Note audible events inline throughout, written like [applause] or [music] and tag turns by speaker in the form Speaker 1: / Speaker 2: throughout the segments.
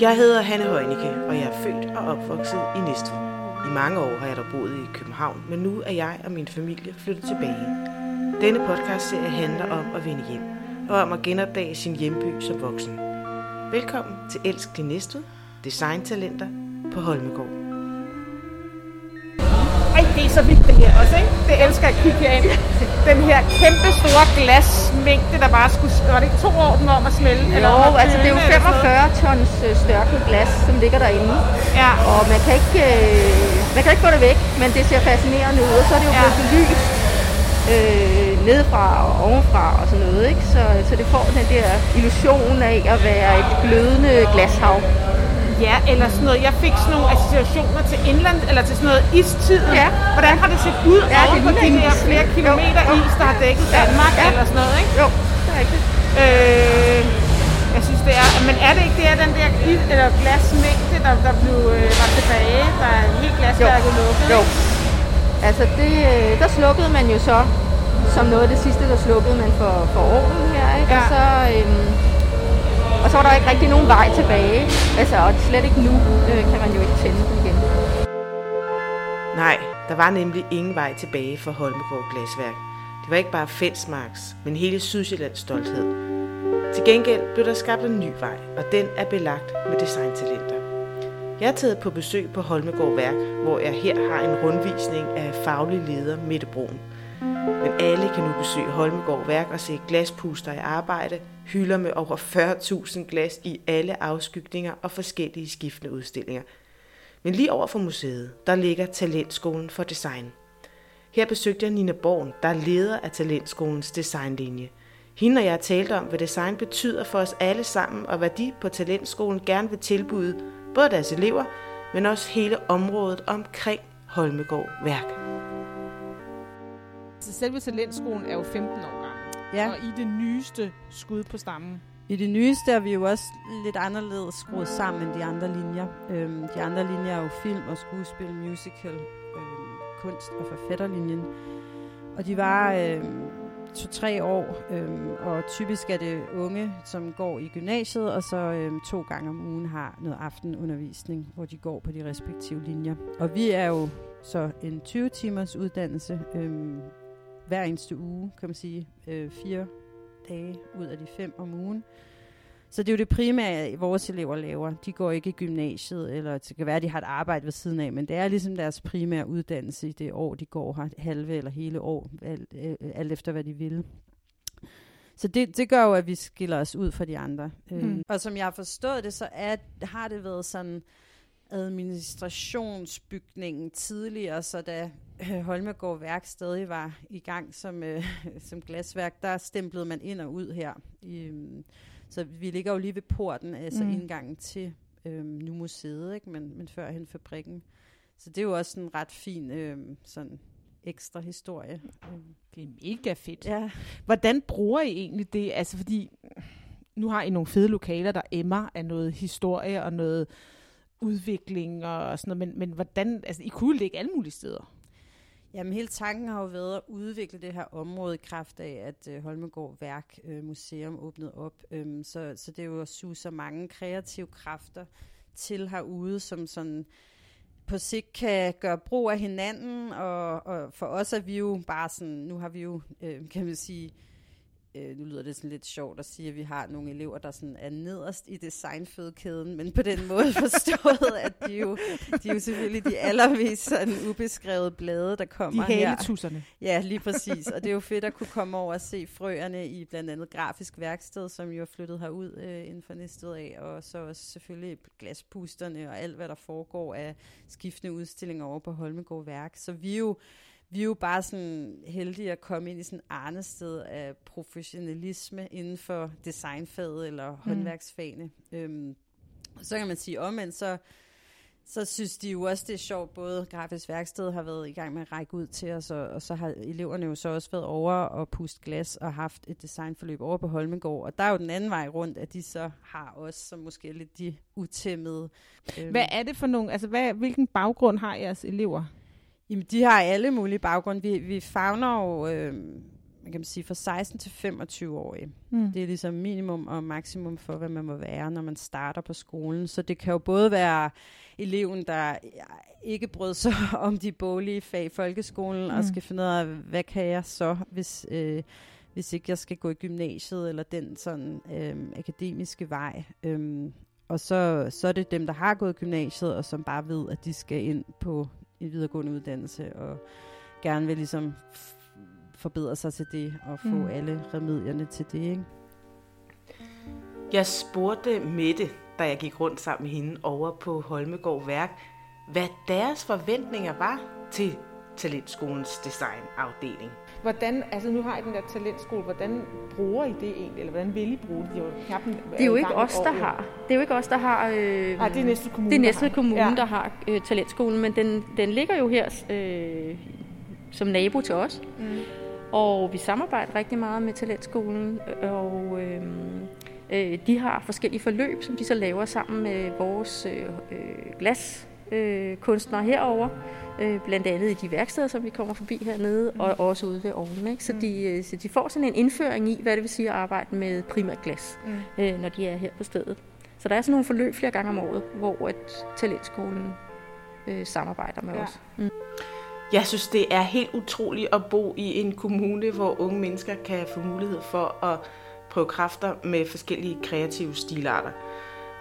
Speaker 1: Jeg hedder Hanne Højnicke, og jeg er født og opvokset i Næstved. I mange år har jeg dog boet i København, men nu er jeg og min familie flyttet tilbage. Denne podcastserie handler om at vende hjem, og om at genopdage sin hjemby som voksen. Velkommen til Elsk din Næstved, Designtalenter på Holmegård.
Speaker 2: Det er så vildt det her også, ikke? Det elsker jeg at kigge herind. Den her kæmpe store glasmængde, der bare skulle... Var det ikke to år, den om at smelte?
Speaker 3: Jo, altså det er jo 45 tons øh, størket glas, som ligger derinde.
Speaker 2: Ja.
Speaker 3: Og man kan ikke, øh, man kan ikke få det væk, men det ser fascinerende ud. Og så er det jo
Speaker 2: Ja.
Speaker 3: blevet belyst øh, nedefra og ovenfra og sådan noget. Ikke? Så, så det får den der illusion af at være et glødende glashav.
Speaker 2: Ja, eller sådan noget. Jeg fik sådan nogle associationer til indland, eller til sådan noget istiden.
Speaker 3: Ja.
Speaker 2: Hvordan har det set ud
Speaker 3: Ja, det
Speaker 2: på de
Speaker 3: is.
Speaker 2: flere kilometer
Speaker 3: jo.
Speaker 2: is, der har dækket Danmark,
Speaker 3: Ja.
Speaker 2: eller sådan noget, ikke?
Speaker 3: Jo, det er rigtigt.
Speaker 2: Øh, jeg synes, det er... Men er det ikke det, at den der eller glasmængde, der, der blev, øh, var tilbage, der er helt glasværket lukket?
Speaker 3: Jo. Altså det, øh, der slukkede man jo så, som noget af det sidste, der slukkede man for, for ovnen her. Ikke?
Speaker 2: Ja.
Speaker 3: Og, så, øhm, og så var der ikke rigtig nogen vej tilbage. Altså, og slet ikke nu øh, kan man jo ikke tænde den igen.
Speaker 1: Nej, der var nemlig ingen vej tilbage for Holmegård Glasværk. Det var ikke bare Fensmarks, men hele Sydsjællands stolthed. Til gengæld blev der skabt en ny vej, og den er belagt med designtalenter. Jeg er taget på besøg på Holmegård Værk, hvor jeg her har en rundvisning af faglig leder Mette Broen. Men alle kan nu besøge Holmegård Værk og se glaspuster i arbejde, hylder med over 40.000 glas i alle afskygninger og forskellige skiftende udstillinger. Men lige over for museet, der ligger Talentskolen for Design. Her besøgte jeg Nina Born, der er leder af Talentskolens designlinje. Hende og jeg talte om, hvad design betyder for os alle sammen, og hvad de på Talentskolen gerne vil tilbyde både deres elever, men også hele området omkring Holmegård Værk.
Speaker 2: Selve talentskolen er jo 15 år.
Speaker 4: Ja.
Speaker 2: Og i det nyeste skud på stammen.
Speaker 4: I det nyeste er vi jo også lidt anderledes skruet sammen end de andre linjer. Øhm, de andre linjer er jo film og skuespil, musical, øhm, kunst og forfatterlinjen. Og de var øhm, to-tre år, øhm, og typisk er det unge, som går i gymnasiet, og så øhm, to gange om ugen har noget aftenundervisning, hvor de går på de respektive linjer. Og vi er jo så en 20-timers uddannelse øhm, hver eneste uge, kan man sige, øh, fire dage ud af de fem om ugen. Så det er jo det primære, vores elever laver. De går ikke i gymnasiet, eller det kan være, at de har et arbejde ved siden af, men det er ligesom deres primære uddannelse i det år, de går her, halve eller hele år, alt, øh, alt efter hvad de vil. Så det, det gør jo, at vi skiller os ud fra de andre. Mm.
Speaker 2: Mm.
Speaker 4: Og som jeg har forstået det, så er, har det været sådan administrationsbygningen tidligere, så da øh, Holmegård Værk stadig var i gang som, øh, [laughs] som glasværk, der stemplede man ind og ud her. Øhm, så vi ligger jo lige ved porten, altså
Speaker 2: Mm.
Speaker 4: indgangen til øhm, nu museet, ikke? Men, men førhen fabrikken. Så det er jo også en ret fin øhm, sådan ekstra historie. Øhm,
Speaker 2: Det er mega fedt.
Speaker 4: Ja.
Speaker 2: Hvordan bruger I egentlig det? Altså fordi, nu har I nogle fede lokaler, der emmer af noget historie og noget udvikling og sådan noget, men, men hvordan, altså I kunne ligge alle mulige steder.
Speaker 4: Jamen hele tanken har jo været at udvikle det her område i kraft af, at øh, Holmegård Værk øh, Museum åbnede op. Øhm, så, så det er jo at suge så mange kreative kræfter til herude, som sådan på sigt kan gøre brug af hinanden, og, og for os er vi jo bare sådan, nu har vi jo, øh, kan man sige, øh, nu lyder det sådan lidt sjovt at sige, at vi har nogle elever, der sådan er nederst i designfødekæden, men på den måde [laughs] forstået, at de jo, de jo selvfølgelig de allermest sådan ubeskrevede blade, der
Speaker 2: De
Speaker 4: kommer her.
Speaker 2: haletusserne.
Speaker 4: Ja, lige præcis. Og det er jo fedt at kunne komme over og se frøerne i blandt andet grafisk værksted, som jo er flyttet herud øh, inden for næstet af, og så også selvfølgelig glaspusterne og alt, hvad der foregår af skiftende udstillinger over på Holmegård Værk. Så vi er jo, vi er jo bare sådan heldige at komme ind i sådan arnested af professionalisme inden for designfaget eller håndværksfagene. Øhm, så kan man sige omvendt, så så synes de jo også, det er sjovt, både Grafisk Værksted har været i gang med at række ud til os, og, og så har eleverne jo så også været over og puste glas og haft et designforløb over på Holmegård. Og der er jo den anden vej rundt, at de så har os, som måske lidt de utæmmede. øhm,
Speaker 2: Hvad er det for nogle, altså hvad, hvilken baggrund har jeres elever?
Speaker 4: Jamen, de har alle mulige baggrunde. Vi, vi fagner jo øh, man kan sige, fra 16 til 25 årige.
Speaker 2: Mm.
Speaker 4: Det er ligesom minimum og maksimum for, hvad man må være, når man starter på skolen. Så det kan jo både være eleven, der ikke brød sig [laughs] om de boglige fag i folkeskolen, mm. og skal finde ud af, hvad kan jeg så, hvis, øh, hvis ikke jeg skal gå i gymnasiet, eller den sådan øh, akademiske vej. Øhm, og så, så er det dem, der har gået i gymnasiet, og som bare ved, at de skal ind på en videregående uddannelse, og gerne vil ligesom forbedre sig til det, og få mm. alle remedierne til det. Ikke?
Speaker 1: Jeg spurgte Mette, da jeg gik rundt sammen med hende over på Holmegård Værk, hvad deres forventninger var til Talentskolens designafdeling.
Speaker 2: Hvordan, altså nu har I den der talentskole, hvordan bruger I det egentlig, eller hvordan vil I bruge det?
Speaker 3: Det er jo, det er jo ikke os, der har. Det er jo ikke os, der har... Øh,
Speaker 2: Nej, det er næste kommune,
Speaker 3: Det er næste
Speaker 2: der
Speaker 3: kommune,
Speaker 2: ja.
Speaker 3: der har øh, talentskolen, men den, den ligger jo her øh, som nabo til os. Mm. Og vi samarbejder rigtig meget med talentskolen, og øh, øh, de har forskellige forløb, som de så laver sammen med vores øh, glas øh, kunstnere herover, øh, blandt andet i de værksteder, som vi kommer forbi hernede, mm. og også ude ved ovnen. Ikke? Så, mm. de, øh, så de får sådan en indføring i, hvad det vil sige at arbejde med primært glas, mm. øh, når de er her på stedet. Så der er sådan nogle forløb flere gange om året, hvor et talentskolen øh, samarbejder med ja. os. Mm.
Speaker 1: Jeg synes, det er helt utroligt at bo i en kommune, hvor unge mennesker kan få mulighed for at prøve kræfter med forskellige kreative stilarter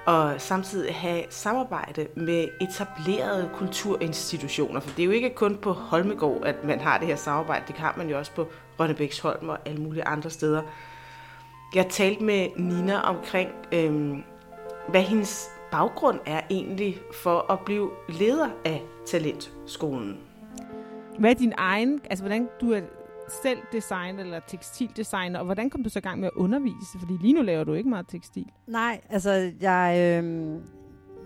Speaker 1: og samtidig have samarbejde med etablerede kulturinstitutioner. For det er jo ikke kun på Holmegård, at man har det her samarbejde. Det har man jo også på Rønnebæksholm og alle mulige andre steder. Jeg talte med Nina omkring, øhm, hvad hendes baggrund er egentlig for at blive leder af Talentskolen.
Speaker 2: Hvad er din egen, altså hvordan du er selv designer eller tekstildesigner, og hvordan kom du så i gang med at undervise? Fordi lige nu laver du ikke meget tekstil.
Speaker 4: Nej, altså jeg, øh,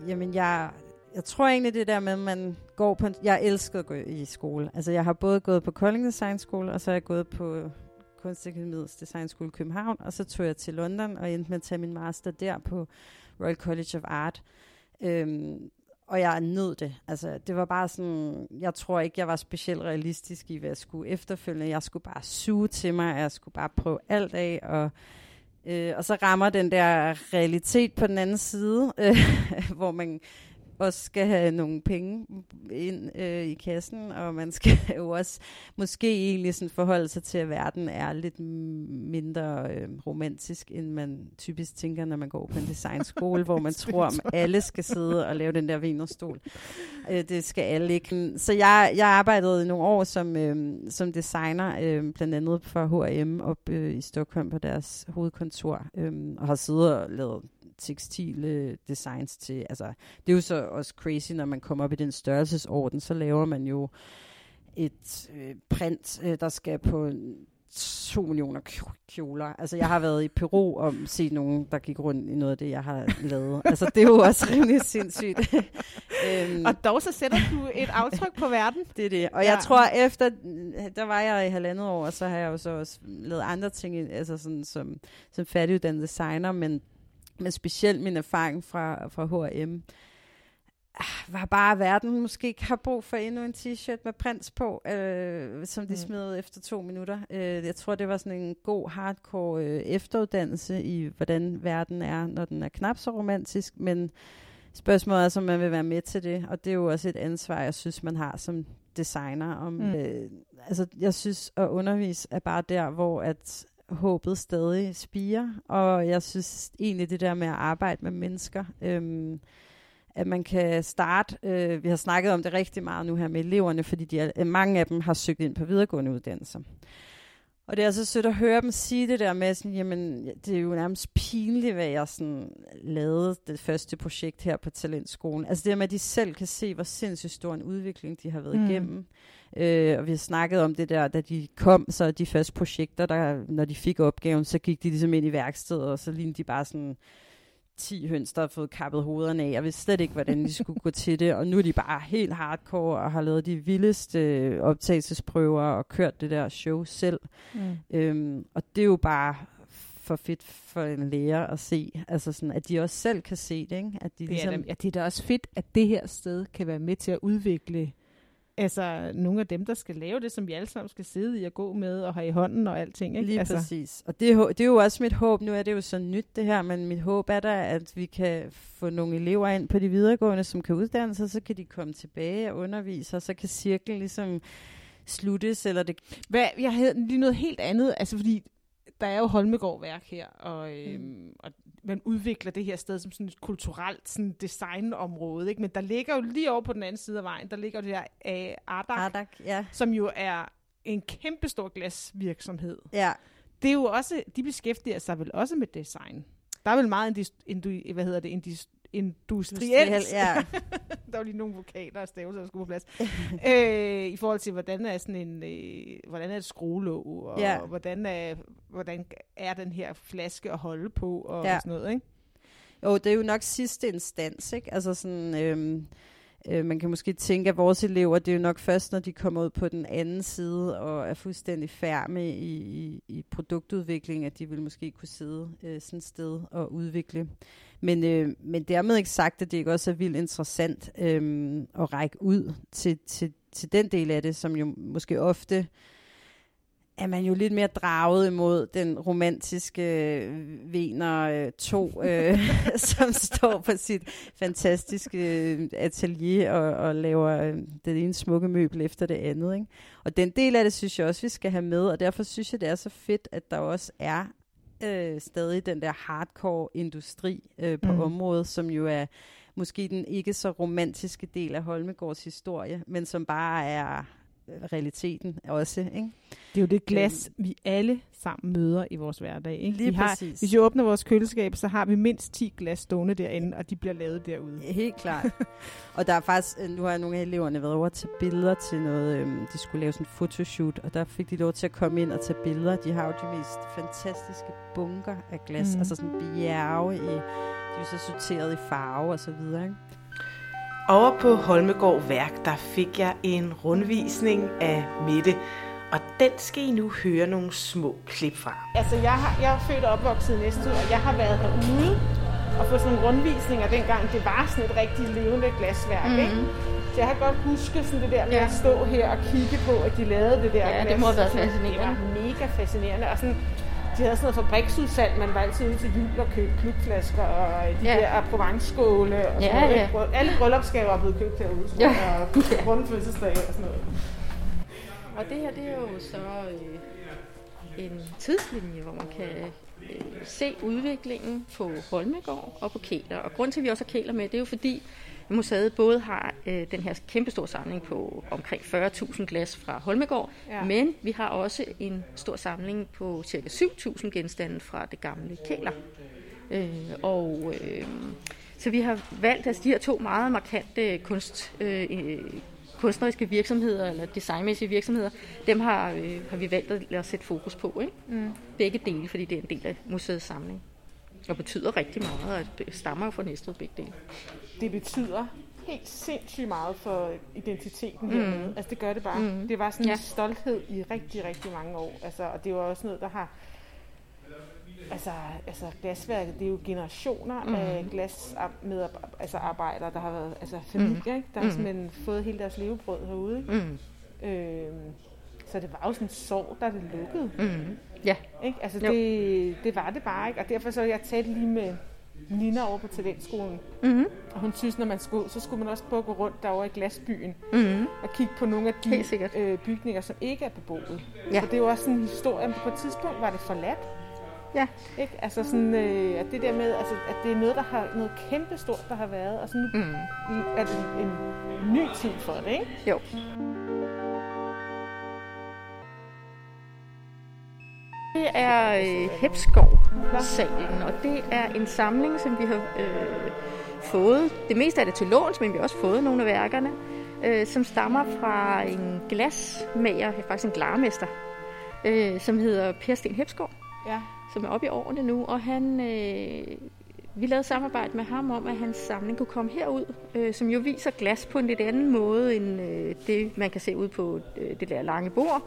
Speaker 4: jamen jeg, jeg tror egentlig det der med, at man går på, jeg elsker at gå i skole. Altså jeg har både gået på Kolding Design School, og så har jeg gået på Kunstakademiets Design School i København, og så tog jeg til London og endte med at tage min master der på Royal College of Art. Øhm, og jeg nød det. Altså, det var bare sådan, jeg tror ikke, jeg var specielt realistisk i, hvad jeg skulle efterfølgende. Jeg skulle bare suge til mig, jeg skulle bare prøve alt af, og, øh, og så rammer den der realitet på den anden side, øh, [laughs] hvor man også skal have nogle penge ind øh, i kassen, og man [laughs] skal jo også måske egentlig sådan forholde sig til, at verden er lidt mindre øh, romantisk, end man typisk tænker, når man går på en designskole, hvor man [laughs] tror, at alle skal sidde og lave den der vinerstol. Øh, det skal alle ikke. Så jeg, jeg arbejdede i nogle år som, øh, som designer, øh, blandt andet for H&M op øh, i Stockholm på deres hovedkontor, øh, og har siddet og lavet tekstile designs til, altså det er jo så også crazy, når man kommer op i den størrelsesorden, så laver man jo et øh, print, øh, der skal på to millioner kjoler. Altså, jeg har været i Peru og set nogen, der gik rundt i noget af det, jeg har lavet. Altså, det er jo også [laughs] rimelig sindssygt.
Speaker 2: øhm, og dog så sætter du et aftryk på verden. [laughs]
Speaker 4: Det er det. Og ja. jeg tror, efter, der var jeg i halvandet år, og så har jeg jo så også lavet andre ting, altså sådan som, som færdiguddannet designer, men men specielt min erfaring fra, fra H&M, var bare, at verden måske ikke har brug for endnu en t-shirt med prins på, øh, som de mm. smed efter to minutter. Øh, jeg tror, det var sådan en god, hardcore øh, efteruddannelse i, hvordan verden er, når den er knap så romantisk, men spørgsmålet er, om man vil være med til det, og det er jo også et ansvar, jeg synes, man har som designer. Om, mm. øh, altså, jeg synes, at undervise er bare der, hvor at håbet stadig spiger, og jeg synes egentlig det der med at arbejde med mennesker, øhm, at man kan starte, øh, vi har snakket om det rigtig meget nu her med eleverne, fordi de er, mange af dem har søgt ind på videregående uddannelser. Og det er altså sødt at høre dem sige det der med, sådan, jamen, det er jo nærmest pinligt, hvad jeg sådan lavede det første projekt her på Talentskolen. Altså det der med, at de selv kan se, hvor sindssygt stor en udvikling de har været mm. igennem. Øh, og vi har snakket om det der, da de kom, så de første projekter, der, når de fik opgaven, så gik de ligesom ind i værkstedet, og så lignede de bare sådan 10 høns, der har fået kappet hovederne af. Jeg vidste slet ikke, hvordan de skulle gå til det. Og nu er de bare helt hardcore og har lavet de vildeste optagelsesprøver og kørt det der show selv. Mm. Øhm, og det er jo bare for fedt for en lærer at se. Altså sådan, at de også selv kan se det. Ikke? At de
Speaker 2: det,
Speaker 4: ligesom...
Speaker 2: er, ja, det er da også fedt, at det her sted kan være med til at udvikle altså nogle af dem, der skal lave det, som vi alle sammen skal sidde i og gå med og have i hånden og alting. Ikke?
Speaker 4: Lige
Speaker 2: altså,
Speaker 4: præcis. Og det, er det er jo også mit håb. Nu er det jo så nyt det her, men mit håb er da, at vi kan få nogle elever ind på de videregående, som kan uddanne sig, så kan de komme tilbage og undervise, og så kan cirklen ligesom sluttes, eller det...
Speaker 2: Hvad, jeg havde lige noget helt andet, altså fordi der er jo Holmegård værk her, og, øhm, mm. og man udvikler det her sted som sådan et kulturelt sådan designområde, ikke? men der ligger jo lige over på den anden side af vejen, der ligger jo det her uh, Ardak,
Speaker 4: Ardak, ja.
Speaker 2: som jo er en kæmpestor glasvirksomhed.
Speaker 4: Ja,
Speaker 2: Det er jo også, de beskæftiger sig vel også med design. Der er vel meget indus, indu, hvad hedder det, indus, industrielt.
Speaker 4: ja. [laughs]
Speaker 2: der var lige nogle vokaler og stavelser, der skulle på plads. [laughs] øh, I forhold til, hvordan er sådan en, øh, hvordan er et skruelåg, og
Speaker 4: Ja.
Speaker 2: hvordan, er, hvordan er den her flaske at holde på, og,
Speaker 4: Ja.
Speaker 2: og sådan noget, ikke?
Speaker 4: Jo, det er jo nok sidste instans, ikke? Altså sådan, øhm, øh, man kan måske tænke, at vores elever, det er jo nok først, når de kommer ud på den anden side og er fuldstændig færme i, i, i produktudvikling, at de vil måske kunne sidde øh, sådan et sted og udvikle. Men, øh, men dermed ikke sagt, at det ikke også er vildt interessant øh, at række ud til, til, til den del af det, som jo måske ofte er man jo lidt mere draget imod den romantiske øh, Vener 2, øh, [laughs] som står på sit fantastiske øh, atelier og, og laver øh, det ene smukke møbel efter det andet. Ikke? Og den del af det synes jeg også, vi skal have med, og derfor synes jeg, det er så fedt, at der også er øh, stadig den der hardcore industri øh, på Mm. området, som jo er måske den ikke så romantiske del af Holmegårds historie, men som bare er øh, realiteten også. Ikke?
Speaker 2: Det er jo det glas, vi alle sammen møder i vores hverdag. Ikke?
Speaker 4: Lige
Speaker 2: vi har,
Speaker 4: præcis.
Speaker 2: Hvis vi åbner vores køleskab, så har vi mindst 10 glas stående derinde, og de bliver lavet derude.
Speaker 4: Helt klart. og der er faktisk, øh, nu har nogle af eleverne været over at tage billeder til noget, øhm, de skulle lave sådan en fotoshoot, og der fik de lov til at komme ind og tage billeder. De har jo de mest fantastiske bunker af glas, mm. altså sådan bjerge i, de er så sorteret i farve og så videre, ikke?
Speaker 1: Over på Holmegård Værk, der fik jeg en rundvisning af Mette, og den skal I nu høre nogle små klip fra.
Speaker 2: Altså, jeg, har, jeg er født og opvokset i Næstved, og jeg har været herude og fået sådan nogle rundvisninger, dengang det var sådan et rigtig levende glasværk, mm-hmm. ikke? Så jeg har godt huske sådan det der med
Speaker 3: Ja.
Speaker 2: at stå her og kigge på, at de lavede det der
Speaker 3: Ja, det
Speaker 2: glas.
Speaker 3: må have været fascinerende.
Speaker 2: Det var mega fascinerende, og sådan, de havde sådan noget fabriksudsalg, man var altid ude til jul og købte klubflasker og de
Speaker 3: Ja.
Speaker 2: der Provence-skåle og sådan
Speaker 3: Ja,
Speaker 2: noget.
Speaker 3: ja.
Speaker 2: Alle bryllupsgaver er blevet købt herude,
Speaker 3: Ja.
Speaker 2: og [laughs] runde fødselsdage og sådan noget.
Speaker 3: Og det her, det er jo så øh, en tidslinje, hvor man kan øh, se udviklingen på Holmegård og på Kæler. Og grund til, at vi også har Kæler med, det er jo fordi, museet både har øh, den her kæmpestore samling på omkring 40.000 glas fra Holmegård,
Speaker 2: Ja.
Speaker 3: men vi har også en stor samling på ca. 7.000 genstande fra det gamle Kæler. Øh, og øh, så vi har valgt, altså de her to meget markante kunst, øh, kunstneriske virksomheder, eller designmæssige virksomheder, dem har, øh, har vi valgt at, at sætte fokus på. Ikke? Mm. Begge dele, fordi det er en del af museets samling. Og betyder rigtig meget, og stammer jo fra Næstved begge dele.
Speaker 2: det betyder helt sindssygt meget for identiteten mm. Altså det gør det bare. Mm. Det var sådan ja. En stolthed i rigtig, rigtig mange år. Altså, og det var også noget, der har... Altså, altså glasværket, det er jo generationer mm. af glas med, altså arbejdere, der har været, altså familier, ikke? der har
Speaker 3: Mm.
Speaker 2: simpelthen fået hele deres levebrød herude. Ikke?
Speaker 3: Mm.
Speaker 2: Øhm, så det var jo sådan en sorg, da det lukkede.
Speaker 3: Mm. Ja,
Speaker 2: Ikke? Altså
Speaker 3: Jo.
Speaker 2: det, det var det bare ikke. Og derfor så jeg talt lige med Nina over på talentskolen.
Speaker 3: mm-hmm.
Speaker 2: Og hun synes, når man skulle så skulle man også prøve at gå rundt derovre i glasbyen
Speaker 3: Mm-hmm.
Speaker 2: og kigge på nogle af de øh, bygninger, som ikke er beboet.
Speaker 3: Ja.
Speaker 2: Så det er jo også sådan en historie, på et tidspunkt var det forladt.
Speaker 3: Ja.
Speaker 2: Ikke? Altså sådan, øh, at det der med, altså, at det er noget, der har noget kæmpe stort, der har været, og så nu
Speaker 3: Mm.
Speaker 2: er det en ny tid for det, ikke?
Speaker 3: Jo. Det er øh, Hepskov-salen, og det er en samling, som vi har øh, fået. Det meste af det til låns, men vi har også fået nogle af værkerne, øh, som stammer fra en glasmager, faktisk en glarmester, øh, som hedder Per Sten Hepskov
Speaker 2: Ja.
Speaker 3: som er oppe i årene nu, og han, øh, vi lavede samarbejde med ham om, at hans samling kunne komme herud, øh, som jo viser glas på en lidt anden måde, end øh, det, man kan se ud på øh, det der lange bord.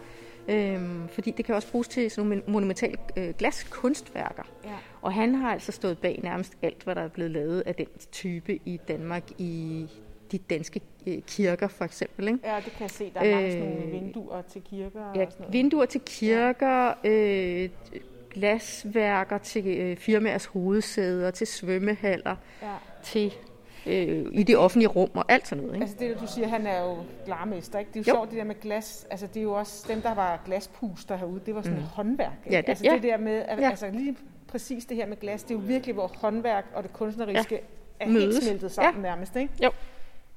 Speaker 3: Øh, fordi det kan også bruges til sådan nogle monumentale øh, glaskunstværker.
Speaker 2: Ja.
Speaker 3: Og han har altså stået bag nærmest alt, hvad der er blevet lavet af den type i Danmark i de danske øh, kirker for eksempel. Ikke?
Speaker 2: Ja, det kan jeg se. Der er mange sådan nogle
Speaker 3: Øh,
Speaker 2: vinduer til kirker og
Speaker 3: Ja,
Speaker 2: sådan noget.
Speaker 3: vinduer til kirker, øh, glasværker til øh, firmaers hovedsæder, til svømmehaller,
Speaker 2: Ja.
Speaker 3: til øh, i det offentlige rum og alt sådan noget. Ikke?
Speaker 2: Altså det, du siger, han er jo glarmester, ikke? Det er jo,
Speaker 3: Jo.
Speaker 2: sjovt, det der med glas. Altså det er jo også dem, der var glaspuster herude. Det var sådan mm. håndværk, ikke?
Speaker 3: Ja, det-
Speaker 2: altså
Speaker 3: ja.
Speaker 2: det der med, at,
Speaker 3: Ja.
Speaker 2: altså lige præcis det her med glas, det er jo virkelig, hvor håndværk og det kunstneriske ja. er helt
Speaker 3: Mødes.
Speaker 2: smeltet sammen ja. nærmest, ikke?
Speaker 3: Jo.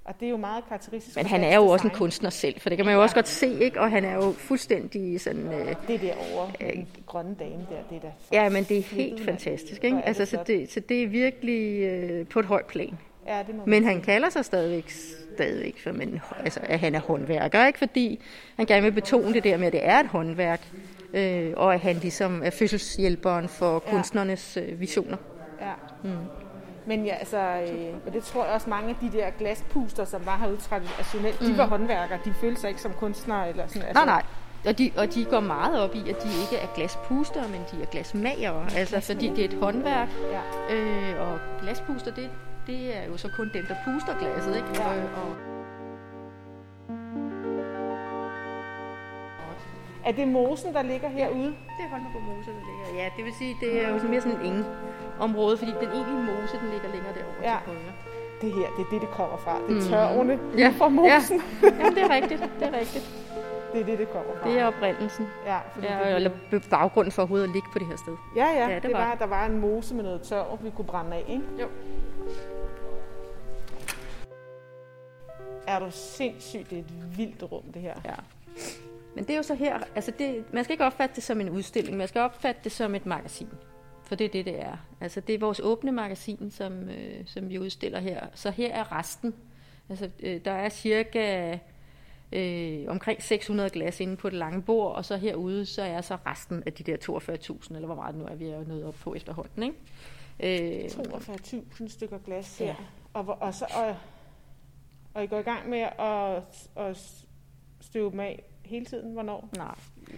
Speaker 2: Og det er jo meget karakteristisk.
Speaker 3: Men han er jo også en kunstner selv, for det kan man jo også godt se, ikke? Og han er jo fuldstændig sådan... Øh,
Speaker 2: Det derovre, den grønne dame der, det er da
Speaker 3: ja, men det er helt fantastisk, ikke? Altså, så det, så det er virkelig øh, på et højt plan.
Speaker 2: Ja, det må
Speaker 3: Men han kalder sig stadigvæk, stadigvæk for, men, altså, at han er håndværker, ikke? fordi han gerne vil betone det der med, at det er et håndværk, øh, og at han ligesom er fødselshjælperen for
Speaker 2: Ja.
Speaker 3: kunstnernes øh, visioner.
Speaker 2: Ja. Mm. Men ja, altså, øh, og det tror jeg også mange af de der glaspuster, som var herude traditionelt, mm. de var håndværkere. De følte sig ikke som kunstnere eller sådan.
Speaker 3: Nej, nej. Og de, og de går meget op i, at de ikke er glaspuster, men de er glasmagere. Altså, fordi det er et håndværk.
Speaker 2: Ja.
Speaker 3: Øh, og glaspuster, det, det er jo så kun dem, der puster glasset, ikke?
Speaker 2: Ja.
Speaker 3: Øh, og,
Speaker 2: Er det mosen, der ligger herude?
Speaker 3: Det er Holmenbo Mose, der ligger. Ja, det vil sige, det er jo mere sådan en ingen område, fordi den egentlige mose, den ligger længere derovre
Speaker 2: Ja.
Speaker 3: til højre.
Speaker 2: Det her, det er det, det kommer fra. Det er tørvene
Speaker 3: Mm. Ja,
Speaker 2: fra mosen.
Speaker 3: Ja. Jamen, det er rigtigt. Det er rigtigt.
Speaker 2: Det er det, det kommer fra.
Speaker 3: Det er oprindelsen.
Speaker 2: Ja, fordi
Speaker 3: Ja,
Speaker 2: det,
Speaker 3: eller baggrunden for overhovedet at ligge på det her sted.
Speaker 2: ja, ja,
Speaker 3: Ja,
Speaker 2: det,
Speaker 3: det
Speaker 2: var,
Speaker 3: var.
Speaker 2: der var en mose med noget tørv, vi kunne brænde af, ikke?
Speaker 3: Jo.
Speaker 2: Er du sindssygt, det er et vildt rum, det her.
Speaker 3: Ja. Men det er jo så her, altså det, man skal ikke opfatte det som en udstilling, man skal opfatte det som et magasin. For det er det, det er. Altså det er vores åbne magasin, som, øh, som vi udstiller her. Så her er resten. Altså øh, der er cirka øh, omkring 600 glas inde på det lange bord, og så herude, så er så resten af de der 42.000, eller hvor meget nu er, vi er nået op på efterhånden. Ikke? Øh,
Speaker 2: 42.000 stykker glas
Speaker 3: Ja.
Speaker 2: her. Og, hvor- og, så, og, og I går i gang med at, at støve dem af hele tiden? Hvornår?
Speaker 3: nej,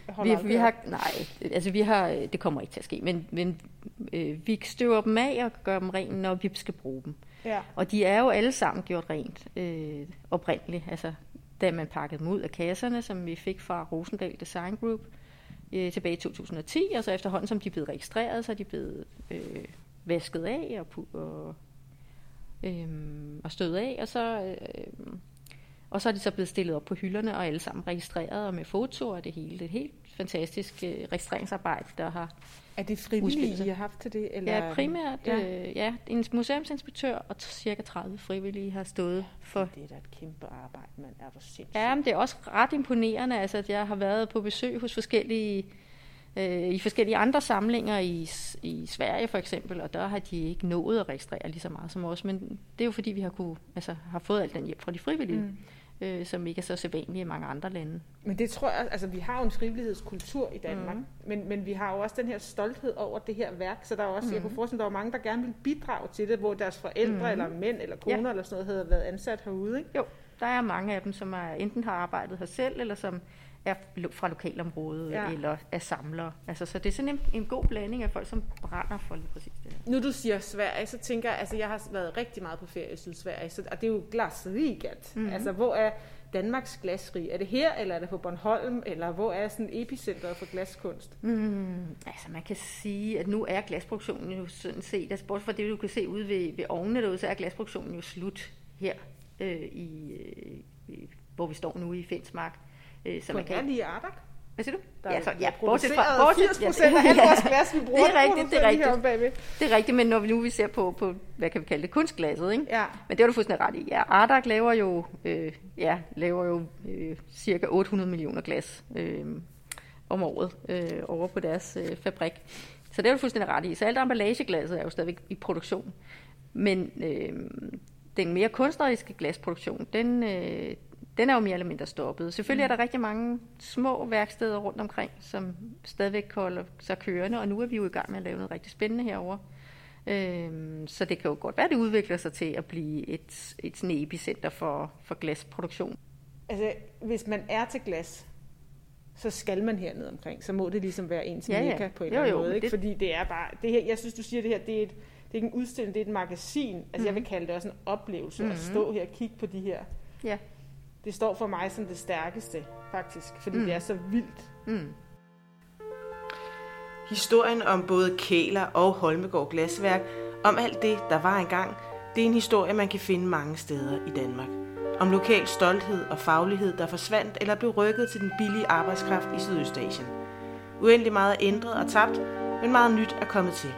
Speaker 2: Holder
Speaker 3: Vi, vi har, nej, altså vi har, det kommer ikke til at ske, men, men øh, vi støver dem af og gør dem rent, når vi skal bruge dem.
Speaker 2: Ja.
Speaker 3: Og de er jo alle sammen gjort rent øh, oprindeligt, altså da man pakkede dem ud af kasserne, som vi fik fra Rosendal Design Group øh, tilbage i 2010, og så efterhånden, som de blev registreret, så er de blevet øh, vasket af og, og, øh, og støvet af, og så, øh, og så er de så blevet stillet op på hylderne, og alle sammen registreret og med fotoer og det hele. Det er et helt fantastisk øh, registreringsarbejde, der har
Speaker 2: er det frivillige. I har haft til det? Eller?
Speaker 3: Ja, primært
Speaker 2: Ja.
Speaker 3: ja. Øh, ja, en museumsinspektør og cirka 30 frivillige har stået for.
Speaker 2: Det er da et kæmpe arbejde, mand. Er du sindssygt?
Speaker 3: Ja, men det er også ret imponerende, altså, at jeg har været på besøg hos forskellige, øh, i forskellige andre samlinger i, i Sverige for eksempel, og der har de ikke nået at registrere lige så meget som os, men det er jo fordi, vi har, kunne, altså, har fået al den hjælp fra de frivillige, mm. Øh, som ikke er så sædvanlige i mange andre lande.
Speaker 2: Men det tror jeg, altså vi har jo en frivillighedskultur i Danmark, mm. men, men vi har jo også den her stolthed over det her værk, så der er også, mm. jeg kunne forestille, der var mange, der gerne ville bidrage til det, hvor deres forældre mm. eller mænd eller koner ja. eller sådan noget havde været ansat herude, ikke?
Speaker 3: Jo, der er mange af dem, som er, enten har arbejdet her selv, eller som er fra lokalområdet,
Speaker 2: Ja.
Speaker 3: eller er samlere. Altså, så det er sådan en, en god blanding af folk, som brænder for lige præcis det her.
Speaker 2: Nu du siger Sverige, så tænker jeg, altså jeg har været rigtig meget på ferie i Sydsverige, så, og det er jo glasriget. Mm. Altså hvor er Danmarks glasrig? Er det her, eller er det på Bornholm, eller hvor er sådan epicentret for glaskunst?
Speaker 3: Mm, altså man kan sige, at nu er glasproduktionen jo sådan set, altså bort fra det, du kan se ude ved, ved ovnene derude, så er glasproduktionen jo slut her, øh, i, øh, i, hvor vi står nu i Fensmark. Øh, så man
Speaker 2: man kan
Speaker 3: kan...
Speaker 2: lige Ardak?
Speaker 3: Hvad siger du?
Speaker 2: Der er,
Speaker 3: så,
Speaker 2: ja,
Speaker 3: bortset fra,
Speaker 2: bortset, 80 procent af [laughs] alt vores glas, vi bruger,
Speaker 3: det er rigtigt, det er rigtigt.
Speaker 2: bagved.
Speaker 3: Det er rigtigt, men når vi nu vi ser på, på hvad kan vi kalde det, kunstglasset, ikke?
Speaker 2: Ja.
Speaker 3: Men det har du fuldstændig ret i. Ja, Ardak laver jo, øh, ja, laver jo øh, cirka 800 millioner glas øh, om året øh, over på deres øh, fabrik. Så det er du fuldstændig ret i. Så alt emballageglasset er jo stadigvæk i produktion. Men øh, den mere kunstneriske glasproduktion, den, øh, den er jo mere eller mindre stoppet. Selvfølgelig er der rigtig mange små værksteder rundt omkring, som stadigvæk holder sig kørende, og nu er vi jo i gang med at lave noget rigtig spændende herover. Øhm, så det kan jo godt være, at det udvikler sig til at blive et, et sådan epicenter for, for glasproduktion.
Speaker 2: Altså, hvis man er til glas, så skal man hernede omkring. Så må det ligesom være ens
Speaker 3: Ja, ja.
Speaker 2: mekka på en eller anden måde. Ikke?
Speaker 3: det-
Speaker 2: Fordi det er bare... Det her, jeg synes, du siger det her, det er et, det er ikke en udstilling, det er et magasin. Altså mm. jeg vil kalde det også en oplevelse
Speaker 3: Mhm.
Speaker 2: at stå her og kigge på de her.
Speaker 3: Ja.
Speaker 2: Det står for mig som det stærkeste, faktisk, fordi
Speaker 3: Mm.
Speaker 2: det er så vildt.
Speaker 3: Mm.
Speaker 1: Historien om både Kæler og Holmegård Glasværk, om alt det, der var engang, det er en historie, man kan finde mange steder i Danmark. Om lokal stolthed og faglighed, der forsvandt eller blev rykket til den billige arbejdskraft i Sydøstasien. Uendelig meget er ændret og tabt, men meget nyt er kommet til.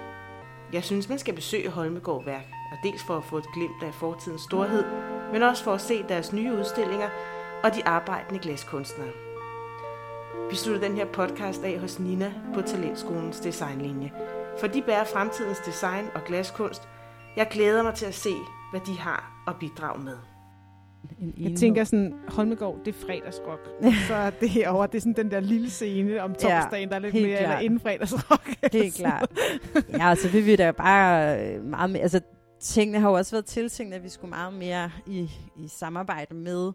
Speaker 1: Jeg synes, man skal besøge Holmegård Værk, og dels for at få et glimt af fortidens storhed, men også for at se deres nye udstillinger og de arbejdende glaskunstnere. Vi slutter den her podcast af hos Nina på Talentskolens designlinje. For de bærer fremtidens design og glaskunst. Jeg glæder mig til at se, hvad de har at bidrage med.
Speaker 4: En
Speaker 2: Jeg tænker sådan, Holmegård, det er fredagsrock. så det herovre, det er sådan den der lille scene om torsdagen, der er lidt mere, eller
Speaker 4: klart.
Speaker 2: inden fredagsrock.
Speaker 4: Helt klart. Ja, så vil vi da bare øh, meget mere... Altså, tingene har jo også været tiltænkt, at vi skulle meget mere i, i samarbejde med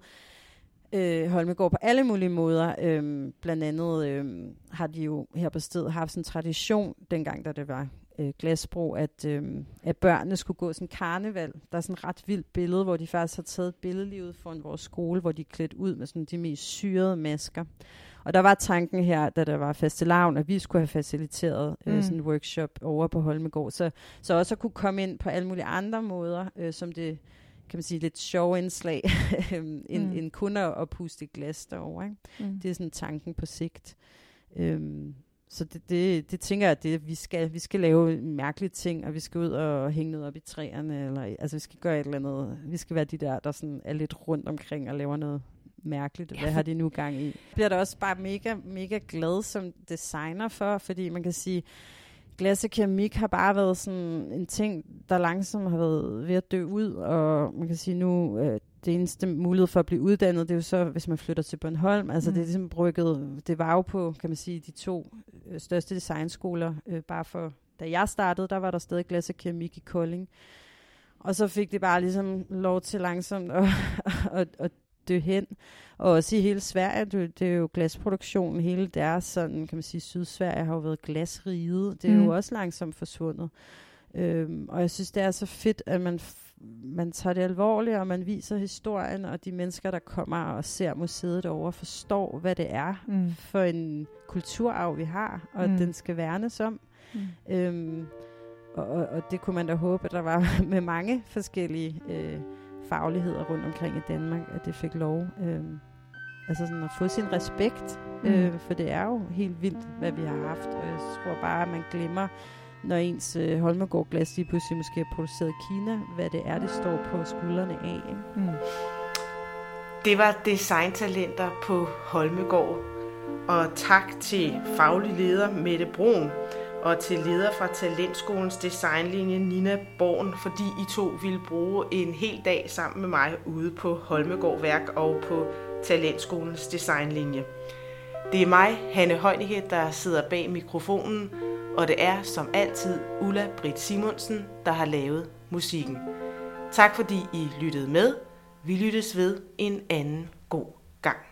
Speaker 4: øh, Holmegård på alle mulige måder. Øhm, blandt andet øh, har de jo her på stedet haft sådan en tradition, dengang da det var øh, glasbro, at, øh, at børnene skulle gå sådan en karneval. Der er sådan et ret vildt billede, hvor de faktisk har taget billedlivet foran vores skole, hvor de er klædt ud med sådan de mest syrede masker. Og der var tanken her, da der var fastelavn, at vi skulle have faciliteret mm.
Speaker 2: Mm.
Speaker 4: øh, sådan en workshop over på Holmegård. Så, så også at kunne komme ind på alle mulige andre måder, øh, som det kan man sige, lidt sjove indslag, [laughs] end,
Speaker 2: Mm.
Speaker 4: mm. end kun at, at puste et glas derovre. Ikke?
Speaker 2: Mm.
Speaker 4: Det er sådan tanken på sigt. Øhm, så det, det, det tænker jeg, at det, vi, skal, vi skal lave mærkelige ting, og vi skal ud og hænge noget op i træerne, eller altså vi skal gøre et eller andet. Vi skal være de der, der sådan er lidt rundt omkring og laver noget mærkeligt. Hvad har de nu gang i? Jeg bliver da også bare mega, mega glad som designer for, fordi man kan sige, glas og keramik har bare været sådan en ting, der langsomt har været ved at dø ud, og man kan sige nu, øh, det eneste mulighed for at blive uddannet, det er jo så, hvis man flytter til Bornholm. Altså
Speaker 2: Mm.
Speaker 4: mm. det er ligesom brygget, det var jo på, kan man sige, de to øh, største designskoler, øh, bare for, da jeg startede, der var der stadig glas og keramik i Kolding. Og så fik det bare ligesom lov til langsomt at, [laughs] at, at dø hen. Og også i hele Sverige, det, det er jo glasproduktionen, hele deres, sådan kan man sige, Sydsverige har jo været glasriget. Det er
Speaker 2: Mm.
Speaker 4: jo også langsomt forsvundet. Øhm, og jeg synes, det er så fedt, at man, man tager det alvorligt, og man viser historien, og de mennesker, der kommer og ser museet derovre, forstår, hvad det er
Speaker 2: Mm.
Speaker 4: for en kulturarv, vi har, og mm. den skal værnes om.
Speaker 2: Mm.
Speaker 4: Øhm, og, og, og det kunne man da håbe, at der var [laughs] med mange forskellige øh, fagligheder rundt omkring i Danmark, at det fik lov. Øhm, altså sådan at få sin respekt,
Speaker 2: Mm.
Speaker 4: øh, for det er jo helt vildt, hvad vi har haft. Og jeg tror bare, at man glemmer, når ens øh, Holmegård glas lige pludselig måske er produceret i Kina, hvad det er, det står på skuldrene af. Ikke?
Speaker 2: Mm.
Speaker 1: Det var designtalenter på Holmegård. Og tak til faglig leder Mette Brun og til leder fra Talentskolens designlinje Nina Born, fordi I to ville bruge en hel dag sammen med mig ude på Holmegård Værk og på Talentskolens designlinje. Det er mig, Hanne Højnike, der sidder bag mikrofonen, og det er som altid Ulla Britt Simonsen, der har lavet musikken. Tak fordi I lyttede med. Vi lyttes ved en anden god gang.